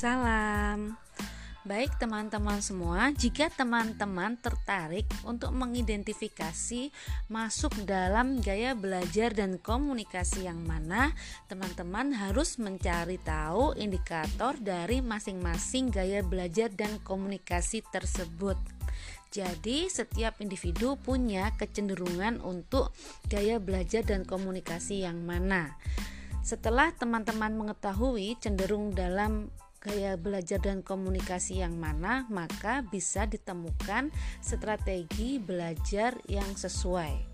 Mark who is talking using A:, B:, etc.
A: Salam. Baik teman-teman semua, jika teman-teman tertarik untuk mengidentifikasi masuk dalam gaya belajar dan komunikasi yang mana, teman-teman harus mencari tahu indikator dari masing-masing gaya belajar dan komunikasi tersebut. Jadi, setiap individu punya kecenderungan untuk gaya belajar dan komunikasi yang mana. Setelah teman-teman mengetahui cenderung dalam gaya belajar dan komunikasi yang mana, maka bisa ditemukan strategi belajar yang sesuai.